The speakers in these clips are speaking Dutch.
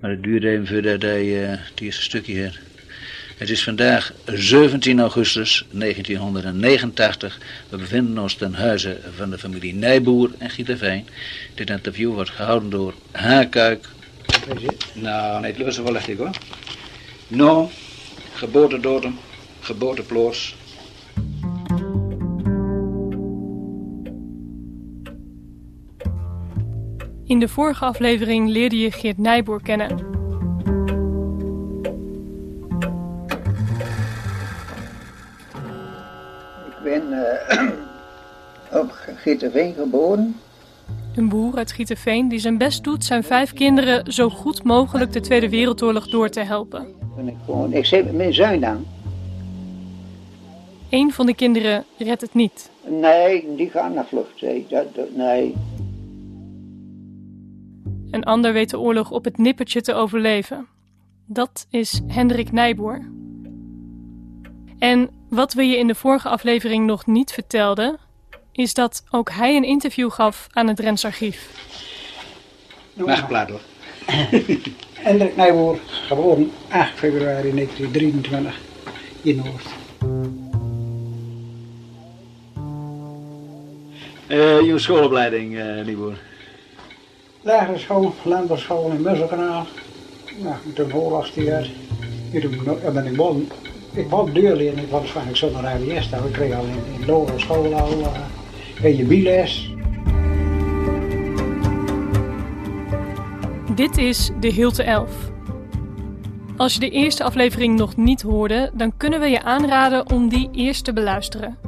Maar het duurde even voordat hij uh, eerste stukje had. Het is vandaag 17 augustus 1989. We bevinden ons ten huize van de familie Nijboer en Gieterveen. Dit interview wordt gehouden door Haarkuik. Nou, nee, het lukt wel echt ik hoor. No, geboortedatum, geboorteploos. In de vorige aflevering leerde je Geert Nijboer kennen. Ik ben uh, op Gieterveen geboren. Een boer uit Gieterveen die zijn best doet zijn vijf kinderen zo goed mogelijk de Tweede Wereldoorlog door te helpen. Ben ik, gewoon, ik zit met mijn zuin aan. Eén van de kinderen redt het niet. Nee, die gaan naar vlucht. Dat, dat, nee. Een ander weet de oorlog op het nippertje te overleven. Dat is Hendrik Nijboer. En wat we je in de vorige aflevering nog niet vertelden, is dat ook hij een interview gaf aan het Drents Archief. Hendrik Nijboer, geboren 8 februari 1923 in Noord. Uh, je schoolopleiding, uh, Nijboer? Lagere school, landbouwschool in Musselkanaal. Nou, toen oorlogstijd. Toen ben ik begonnen. Ik was deurleer ik was waarschijnlijk zonder RBS. Ik kreeg al in, in school al uh, je biles. Dit is de Hilte 11. Als je de eerste aflevering nog niet hoorde, dan kunnen we je aanraden om die eerst te beluisteren.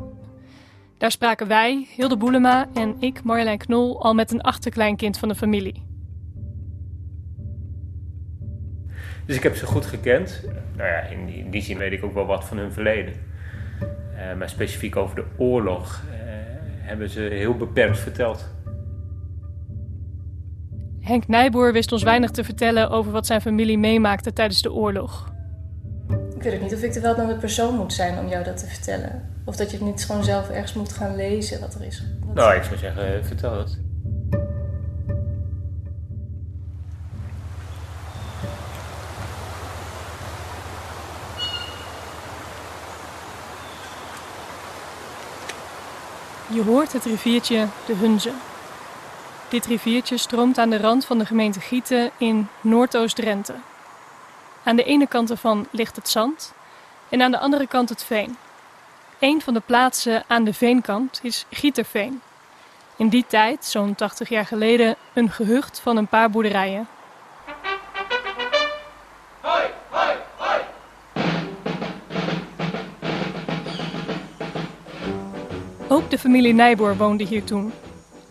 Daar spraken wij, Hilde Boelema en ik, Marjolein Knol, al met een achterkleinkind van de familie. Dus ik heb ze goed gekend. Nou ja, in die, in die zin weet ik ook wel wat van hun verleden. Uh, maar specifiek over de oorlog uh, hebben ze heel beperkt verteld. Henk Nijboer wist ons weinig te vertellen over wat zijn familie meemaakte tijdens de oorlog. Ik weet ook niet of ik de welbekende persoon moet zijn om jou dat te vertellen. Of dat je het niet gewoon zelf ergens moet gaan lezen wat er is. Wat... Nou, ik zou zeggen, vertel het. Je hoort het riviertje de Hunze. Dit riviertje stroomt aan de rand van de gemeente Gieten in Noordoost-Drenthe. Aan de ene kant ervan ligt het zand en aan de andere kant het veen. Een van de plaatsen aan de veenkant is Gieterveen. In die tijd, zo'n 80 jaar geleden, een gehucht van een paar boerderijen. Hoi, hoi, hoi. Ook de familie Nijboer woonde hier toen.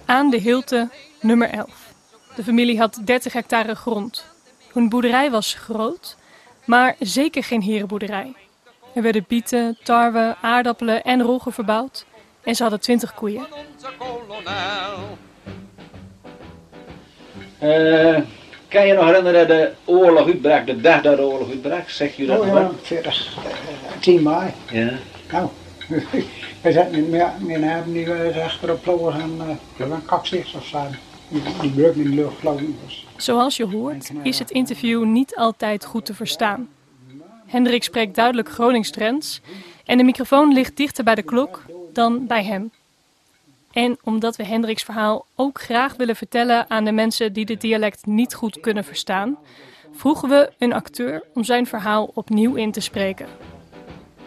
Aan de Hilte nummer 11. De familie had 30 hectare grond. Hun boerderij was groot, maar zeker geen herenboerderij. Er werden bieten, tarwe, aardappelen en roggen verbouwd. En ze hadden twintig koeien. Uh, kan je nog herinneren de oorlog uitbrak, de dag dat de oorlog uitbrak? Zeg je dat oh, nog? Ja, 40, 10 mei. Ja. Nou, we zaten met mijn hebben die we achter op ploegen gaan, uh, een kaksticht of zo. Die brug in de lucht. Dus. Zoals je hoort is het interview niet altijd goed te verstaan. Hendrik spreekt duidelijk Gronings trends en de microfoon ligt dichter bij de klok dan bij hem. En omdat we Hendriks verhaal ook graag willen vertellen aan de mensen die dit dialect niet goed kunnen verstaan, vroegen we een acteur om zijn verhaal opnieuw in te spreken.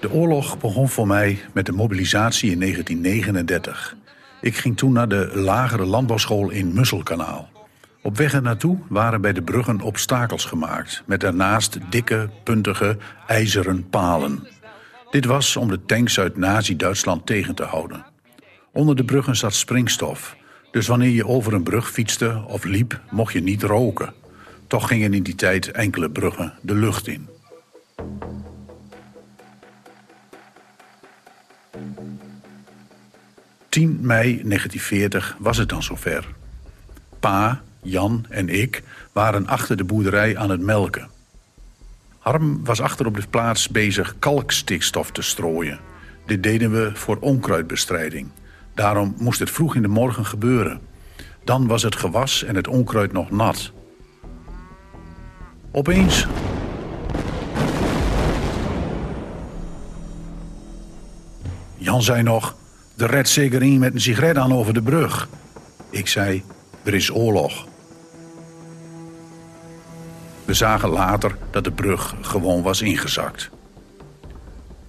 De oorlog begon voor mij met de mobilisatie in 1939. Ik ging toen naar de lagere landbouwschool in Musselkanaal. Op weg er naartoe waren bij de bruggen obstakels gemaakt, met daarnaast dikke, puntige, ijzeren palen. Dit was om de tanks uit Nazi-Duitsland tegen te houden. Onder de bruggen zat springstof, dus wanneer je over een brug fietste of liep, mocht je niet roken. Toch gingen in die tijd enkele bruggen de lucht in. ...10 mei 1940 was het dan zover. Pa, Jan en ik waren achter de boerderij aan het melken. Harm was achter op de plaats bezig kalkstikstof te strooien. Dit deden we voor onkruidbestrijding. Daarom moest het vroeg in de morgen gebeuren. Dan was het gewas en het onkruid nog nat. Opeens Jan zei nog, er redt zeker een met een sigaret aan over de brug. Ik zei, er is oorlog. We zagen later dat de brug gewoon was ingezakt.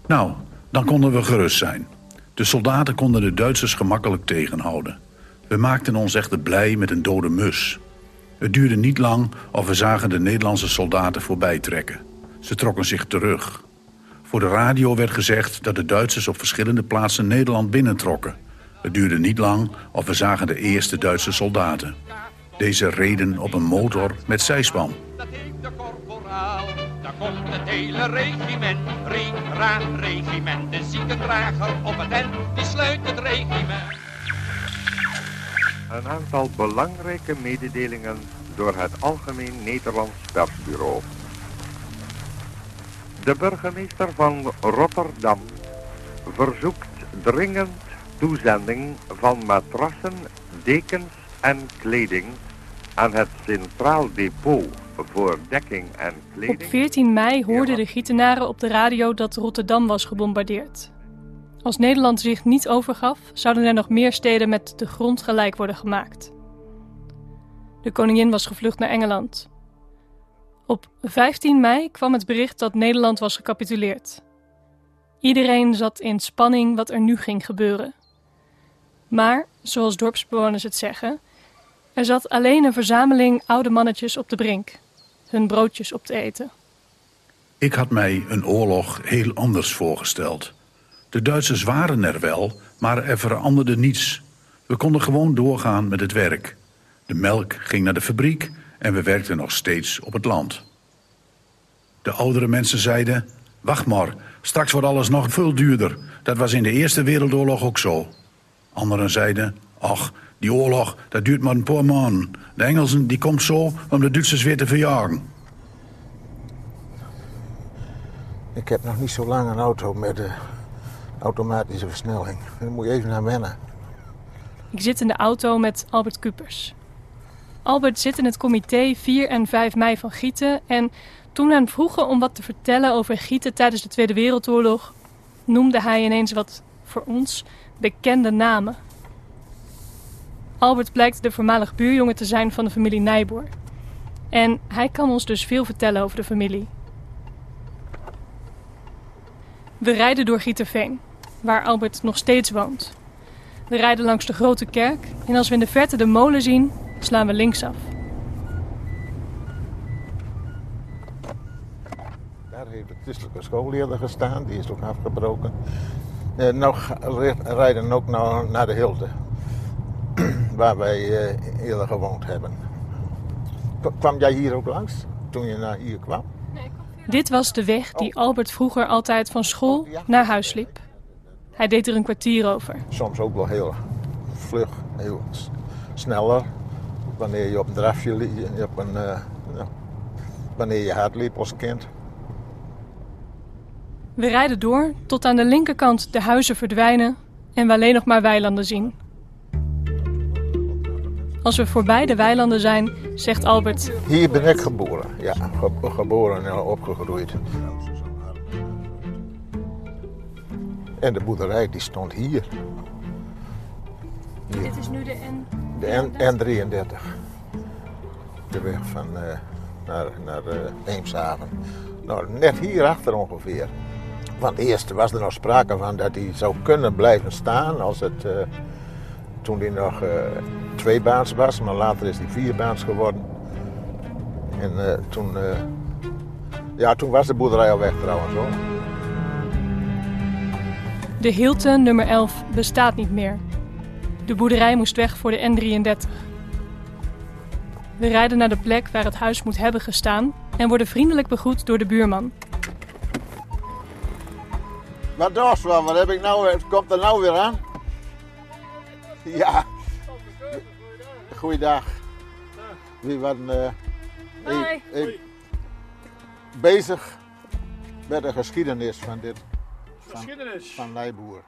Nou, dan konden we gerust zijn. De soldaten konden de Duitsers gemakkelijk tegenhouden. We maakten ons echt blij met een dode mus. Het duurde niet lang of we zagen de Nederlandse soldaten voorbij trekken. Ze trokken zich terug. Voor de radio werd gezegd dat de Duitsers op verschillende plaatsen Nederland binnentrokken. Het duurde niet lang of we zagen de eerste Duitse soldaten. Deze reden op een motor met zijspan. Dat heeft de korporaal. Daar komt het hele regiment. Ra, regiment. De ziekendrager op het end. Die sluit het regiment. Een aantal belangrijke mededelingen door het Algemeen Nederlands Persbureau. De burgemeester van Rotterdam verzoekt dringend toezending van matrassen, dekens en kleding aan het Centraal Depot voor dekking en kleding. Op 14 mei hoorden de Gietenaren op de radio dat Rotterdam was gebombardeerd. Als Nederland zich niet overgaf, zouden er nog meer steden met de grond gelijk worden gemaakt. De koningin was gevlucht naar Engeland. Op 15 mei kwam het bericht dat Nederland was gecapituleerd. Iedereen zat in spanning wat er nu ging gebeuren. Maar, zoals dorpsbewoners het zeggen, er zat alleen een verzameling oude mannetjes op de brink, hun broodjes op te eten. Ik had mij een oorlog heel anders voorgesteld. De Duitsers waren er wel, maar er veranderde niets. We konden gewoon doorgaan met het werk. De melk ging naar de fabriek en we werkten nog steeds op het land. De oudere mensen zeiden: Wacht maar, straks wordt alles nog veel duurder. Dat was in de Eerste Wereldoorlog ook zo. Anderen zeiden: Ach, die oorlog, dat duurt maar een paar maanden. De Engelsen die komt zo om de Duitsers weer te verjagen. Ik heb nog niet zo lang een auto met de automatische versnelling. Daar moet je even naar wennen. Ik zit in de auto met Albert Kupers. Albert zit in het comité 4 en 5 mei van Gieten en toen we hem vroegen om wat te vertellen over Gieten tijdens de Tweede Wereldoorlog, noemde hij ineens wat voor ons bekende namen. Albert blijkt de voormalig buurjongen te zijn van de familie Nijboer. En hij kan ons dus veel vertellen over de familie. We rijden door Gieterveen, waar Albert nog steeds woont. We rijden langs de grote kerk en als we in de verte de molen zien, slaan we linksaf. Daar heeft de christelijke school eerder gestaan, die is ook afgebroken. Eh, nog rijden ook naar, naar de Hilde, waar wij eh, eerder gewoond hebben. K- kwam jij hier ook langs toen je naar hier kwam? Dit was de weg die Albert vroeger altijd van school naar huis liep. Hij deed er een kwartier over. Soms ook wel heel vlug, heel sneller. Wanneer je op een drafje liep, op een, eh, ja, wanneer je hard liep als kind. We rijden door tot aan de linkerkant de huizen verdwijnen en we alleen nog maar weilanden zien. Als we voorbij de weilanden zijn, zegt Albert: Hier ben ik geboren, ja, ge- geboren en opgegroeid. En de boerderij die stond hier, Dit is nu de N. de N, N33. De weg van eh, naar, naar eh, Eemshaven. Nou, net hierachter ongeveer. Want eerst was er nog sprake van dat hij zou kunnen blijven staan als het, eh, toen hij nog tweebaans was, maar later is hij vierbaans geworden. En eh, toen, eh, ja, toen was de boerderij al weg trouwens hoor. De Hilte nummer 11 bestaat niet meer. De boerderij moest weg voor de N33. We rijden naar de plek waar het huis moet hebben gestaan en worden vriendelijk begroet door de buurman. Wat van, wat heb ik nou, komt er nou weer aan? Ja. Goeiedag. Wie waren eh, ik, ik bezig met de geschiedenis van dit. Van, Geschiedenis. van Nijboer.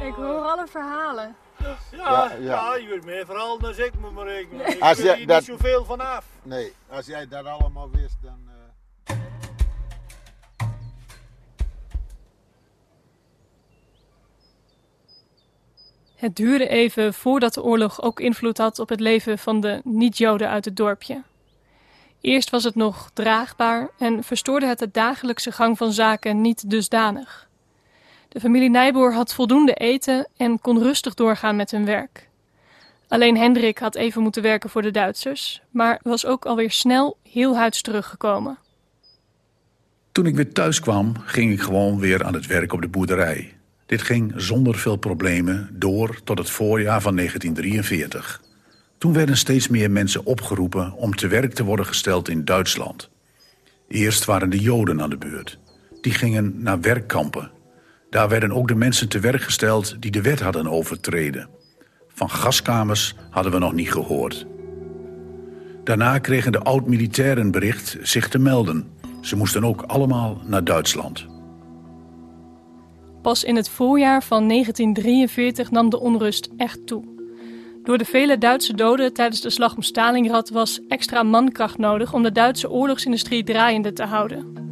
Ik hoor alle verhalen. Ja, Ja, ja, ja. je weet meer vooral dan ik moet maar rekenen. Ik Als weet je hier dat- niet zoveel vanaf. Nee, als jij dat allemaal wist, dan. Het duurde even voordat de oorlog ook invloed had op het leven van de niet-Joden uit het dorpje. Eerst was het nog draagbaar en verstoorde het de dagelijkse gang van zaken niet dusdanig. De familie Nijboer had voldoende eten en kon rustig doorgaan met hun werk. Alleen Hendrik had even moeten werken voor de Duitsers, maar was ook alweer snel heel huids teruggekomen. Toen ik weer thuis kwam, ging ik gewoon weer aan het werk op de boerderij. Dit ging zonder veel problemen door tot het voorjaar van 1943. Toen werden steeds meer mensen opgeroepen om te werk te worden gesteld in Duitsland. Eerst waren de Joden aan de beurt. Die gingen naar werkkampen. Daar werden ook de mensen te werk gesteld die de wet hadden overtreden. Van gaskamers hadden we nog niet gehoord. Daarna kregen de oud-militairen bericht zich te melden. Ze moesten ook allemaal naar Duitsland. Pas in het voorjaar van 1943 nam de onrust echt toe. Door de vele Duitse doden tijdens de slag om Stalingrad was extra mankracht nodig om de Duitse oorlogsindustrie draaiende te houden.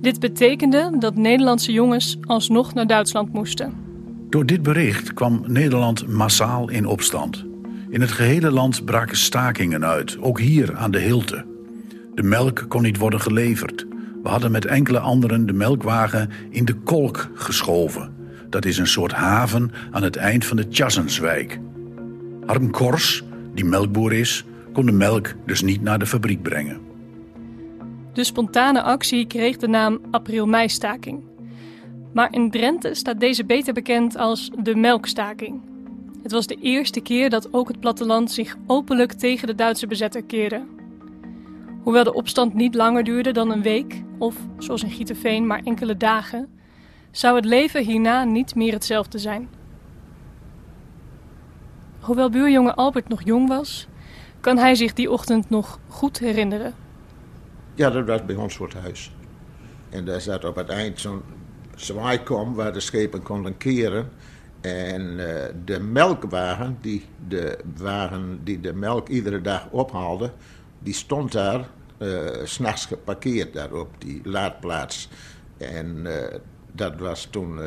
Dit betekende dat Nederlandse jongens alsnog naar Duitsland moesten. Door dit bericht kwam Nederland massaal in opstand. In het gehele land braken stakingen uit, ook hier aan de Hilte. De melk kon niet worden geleverd. We hadden met enkele anderen de melkwagen in de Kolk geschoven. Dat is een soort haven aan het eind van de Tjassenswijk. Harm Kors, die melkboer is, kon de melk dus niet naar de fabriek brengen. De spontane actie kreeg de naam April-mei-staking. Maar in Drenthe staat deze beter bekend als de melkstaking. Het was de eerste keer dat ook het platteland zich openlijk tegen de Duitse bezetter keerde. Hoewel de opstand niet langer duurde dan een week, of zoals in Gieterveen maar enkele dagen, zou het leven hierna niet meer hetzelfde zijn. Hoewel buurjongen Albert nog jong was, kan hij zich die ochtend nog goed herinneren. Ja, dat was bij ons voor het huis. En daar zat op het eind zo'n zwaaikom waar de schepen konden keren. En uh, de melkwagen, die de wagen die de melk iedere dag ophaalde, die stond daar s'nachts geparkeerd daar op die laadplaats. En uh, dat was toen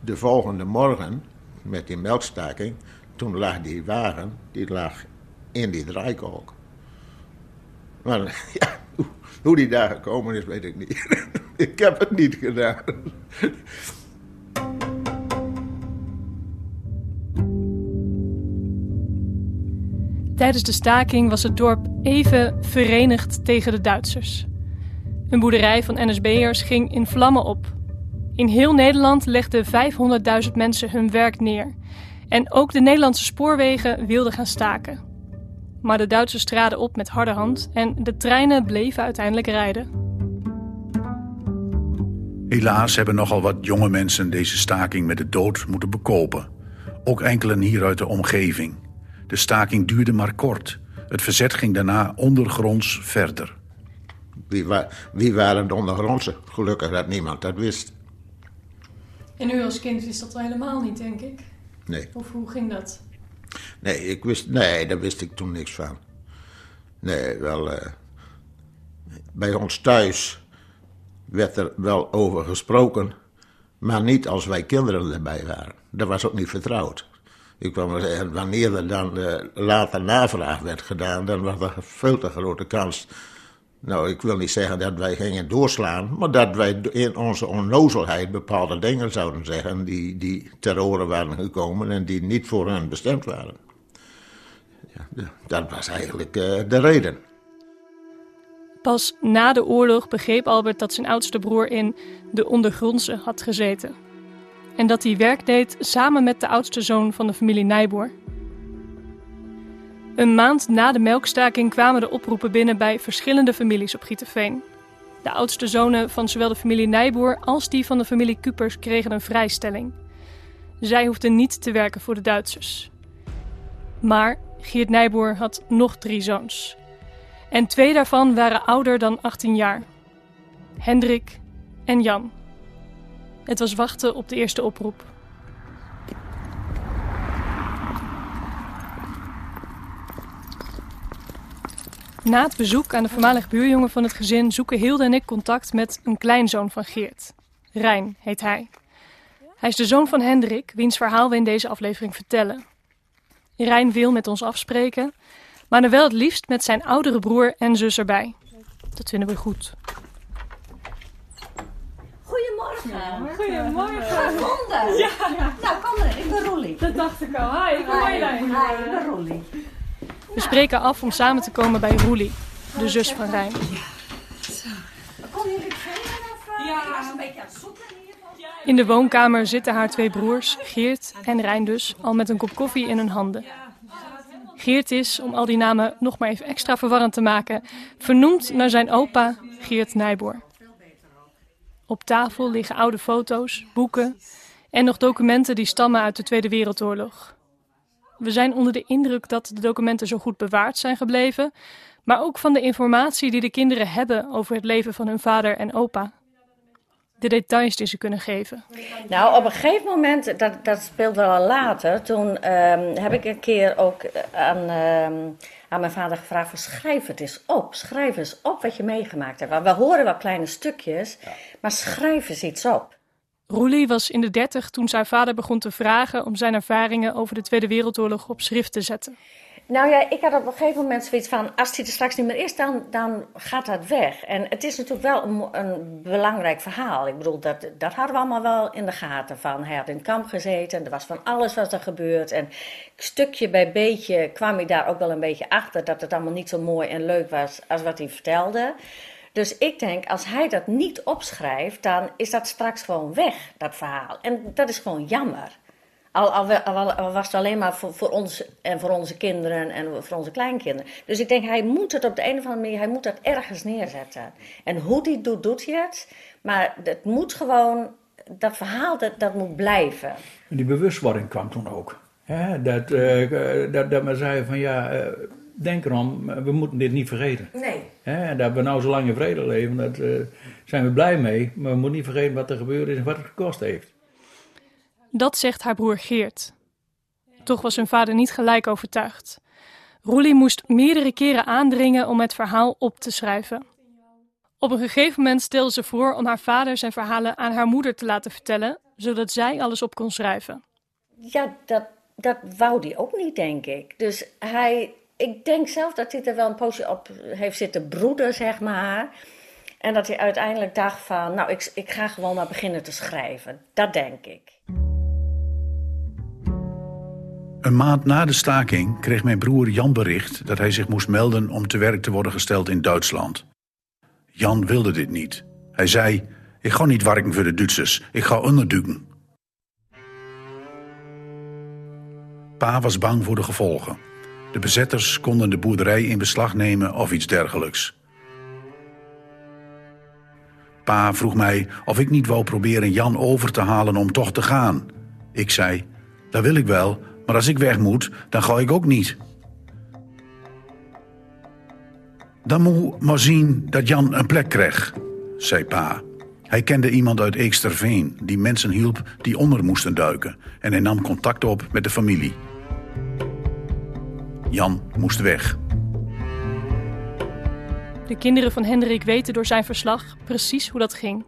de volgende morgen met die melkstaking. Toen lag die wagen, die lag in die draaikolk. Maar ja, hoe die daar gekomen is, weet ik niet. ik heb het niet gedaan. Tijdens de staking was het dorp even verenigd tegen de Duitsers. Een boerderij van NSB'ers ging in vlammen op. In heel Nederland legden 500.000 mensen hun werk neer. En ook de Nederlandse spoorwegen wilden gaan staken. Maar de Duitsers traden op met harde hand en de treinen bleven uiteindelijk rijden. Helaas hebben nogal wat jonge mensen deze staking met de dood moeten bekopen. Ook enkelen hier uit de omgeving. De staking duurde maar kort. Het verzet ging daarna ondergronds verder. Wie, wa wie waren de ondergrondse? Gelukkig dat niemand dat wist. En u als kind wist dat wel helemaal niet, denk ik? Nee. Of hoe ging dat? Nee, ik wist, nee, daar wist ik toen niks van. Nee, wel. Uh, bij ons thuis werd er wel over gesproken, maar niet als wij kinderen erbij waren. Dat was ook niet vertrouwd. Ik kwam maar zeggen, wanneer er dan uh, later navraag werd gedaan, dan was er veel te grote kans. Nou, ik wil niet zeggen dat wij gingen doorslaan, maar dat wij in onze onnozelheid bepaalde dingen zouden zeggen die, die ter oren waren gekomen en die niet voor hen bestemd waren. Ja, dat was eigenlijk uh, de reden. Pas na de oorlog begreep Albert dat zijn oudste broer in de ondergrondse had gezeten. En dat hij werk deed samen met de oudste zoon van de familie Nijboer. Een maand na de melkstaking kwamen de oproepen binnen bij verschillende families op Gieterveen. De oudste zonen van zowel de familie Nijboer als die van de familie Kupers kregen een vrijstelling. Zij hoefden niet te werken voor de Duitsers. Maar Geert Nijboer had nog drie zoons. En twee daarvan waren ouder dan 18 jaar. Hendrik en Jan. Het was wachten op de eerste oproep. Na het bezoek aan de voormalig buurjongen van het gezin zoeken Hilde en ik contact met een kleinzoon van Geert. Rijn heet hij. Hij is de zoon van Hendrik, wiens verhaal we in deze aflevering vertellen. Rijn wil met ons afspreken, maar dan wel het liefst met zijn oudere broer en zus erbij. Dat vinden we goed. Goedemorgen. Goedemorgen. Wonder. Ja. Nou, kom er. Ik ben Rolly. Dat dacht ik al. Hi, ik ben Hi. Marjolein. Hi, ik ben Rolly. We spreken af om samen te komen bij Roelie, de zus van Rijn. Kon jullie vinden of Ja. ik was een beetje aan het zoeken hier. In de woonkamer zitten haar twee broers, Geert en Rijn dus, al met een kop koffie in hun handen. Geert is, om al die namen nog maar even extra verwarrend te maken, vernoemd naar zijn opa Geert Nijboer. Op tafel liggen oude foto's, boeken en nog documenten die stammen uit de Tweede Wereldoorlog. We zijn onder de indruk dat de documenten zo goed bewaard zijn gebleven, maar ook van de informatie die de kinderen hebben over het leven van hun vader en opa. De details die ze kunnen geven. Nou, op een gegeven moment, dat, dat speelt wel al later, toen ehm, heb ik een keer ook aan, ehm, aan mijn vader gevraagd van schrijf het eens op. Schrijf eens op wat je meegemaakt hebt. Want we horen wel kleine stukjes, maar schrijf eens iets op. Roelie was in de dertig toen zijn vader begon te vragen om zijn ervaringen over de Tweede Wereldoorlog op schrift te zetten. Nou ja, ik had op een gegeven moment zoiets van, als hij er straks niet meer is, dan, dan gaat dat weg. En het is natuurlijk wel een, een belangrijk verhaal. Ik bedoel, dat, dat hadden we allemaal wel in de gaten van. Hij had in het kamp gezeten, er was van alles wat er gebeurd. En stukje bij beetje kwam hij daar ook wel een beetje achter dat het allemaal niet zo mooi en leuk was als wat hij vertelde. Dus ik denk, als hij dat niet opschrijft, dan is dat straks gewoon weg, dat verhaal. En dat is gewoon jammer. Al, al, al- al was het alleen maar voor, voor ons en voor onze kinderen en voor onze kleinkinderen. Dus ik denk, hij moet het op de een of andere manier, hij moet dat ergens neerzetten. En hoe die het doet, doet hij het. Maar het moet gewoon, dat verhaal, dat, dat moet blijven. En die bewustwording kwam toen ook. Hè, dat, eh, dat, dat men zei van ja, eh, denk erom, we moeten dit niet vergeten. Nee. Hè, en dat we nou zo lang in vrede leven, daar zijn we blij mee. Maar we moeten niet vergeten wat er gebeurd is en wat het gekost heeft. Dat zegt haar broer Geert. Toch was hun vader niet gelijk overtuigd. Roelie moest meerdere keren aandringen om het verhaal op te schrijven. Op een gegeven moment stelde ze voor om haar vader zijn verhalen aan haar moeder te laten vertellen, zodat zij alles op kon schrijven. Ja, dat, dat wou hij ook niet, denk ik. Dus hij, ik denk zelf dat hij er wel een poosje op heeft zitten broeden, zeg maar. En dat hij uiteindelijk dacht van, nou, ik, ik ga gewoon maar beginnen te schrijven. Dat denk ik. Een maand na de staking kreeg mijn broer Jan bericht dat hij zich moest melden om te werk te worden gesteld in Duitsland. Jan wilde dit niet. Hij zei: Ik ga niet werken voor de Duitsers, ik ga onderduiken. Pa was bang voor de gevolgen. De bezetters konden de boerderij in beslag nemen of iets dergelijks. Pa vroeg mij of ik niet wou proberen Jan over te halen om toch te gaan. Ik zei: Dat wil ik wel, maar als ik weg moet, dan ga ik ook niet. Dan moet maar zien dat Jan een plek kreeg, zei pa. Hij kende iemand uit Eeksterveen die mensen hielp die onder moesten duiken en hij nam contact op met de familie. Jan moest weg. De kinderen van Hendrik weten door zijn verslag precies hoe dat ging.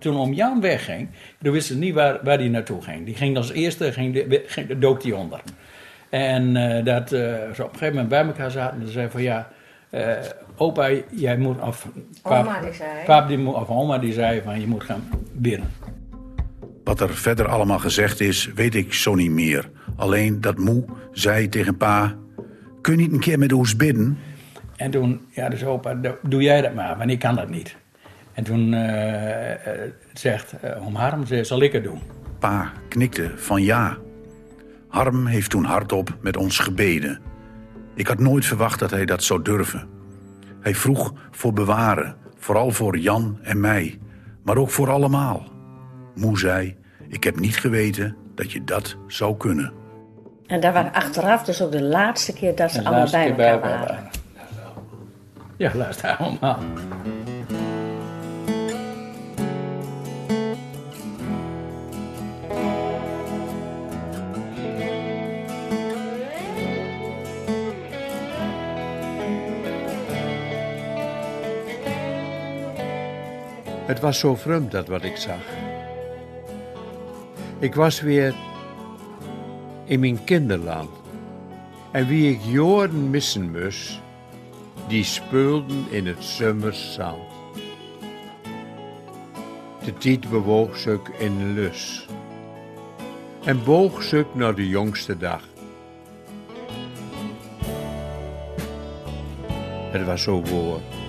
Toen om Jan wegging, toen wisten ze niet waar, waar hij naartoe ging. Die ging als eerste, ging, de- ging, dook die onder. En eh, dat eh, ze op een gegeven moment bij elkaar zaten en ze zeiden van ja, eh, opa, jij moet, of pap, Oma, die zei. pap die moet, of oma die zei van je moet gaan bidden. Wat er verder allemaal gezegd is, weet ik zo niet meer. Alleen dat moe zei tegen pa: Kun je niet een keer met ons bidden? En toen, ja, dus opa, do- doe jij dat maar, want ik kan dat niet. En toen eh, eh, zegt eh, om Harm, ze- zal ik het doen. Pa knikte van ja. Harm heeft toen hardop met ons gebeden. Ik had nooit verwacht dat hij dat zou durven. Hij vroeg voor bewaren, vooral voor Jan en mij, maar ook voor allemaal. Moe zei: Ik heb niet geweten dat je dat zou kunnen. En dat was achteraf dus ook de laatste keer dat ze laatste bij elkaar waren. Ja, luister allemaal. Het was zo vreemd dat wat ik zag. Ik was weer in mijn kinderland. En wie ik jaren missen moest, die speelden in het zomerzand. De tijd bewoog zich in lus. En boog zich naar de jongste dag. Het was zo woord.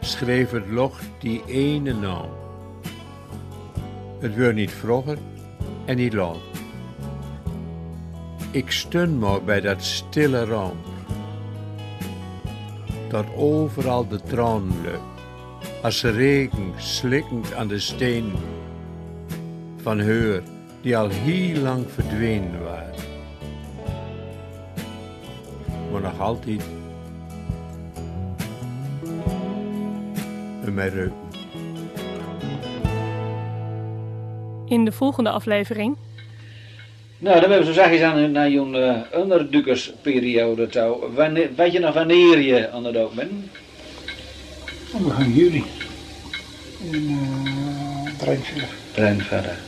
Schreef het loch die ene naam. Het werd niet vroeger en niet laat. Ik stun maar bij dat stille raam. Dat overal de tranen lukt. Als regen slikkend aan de steen. Van heur die al heel lang verdwenen waren. Maar nog altijd in mijn reuken. In de volgende aflevering Nou, dan hebben we zo zachtjes aan naar jouw uh, onderduikersperiode touw. Wanneer, weet je nog wanneer je aan de dood bent? Oh, we gaan juli. In uh, Breinverder. Breinverder.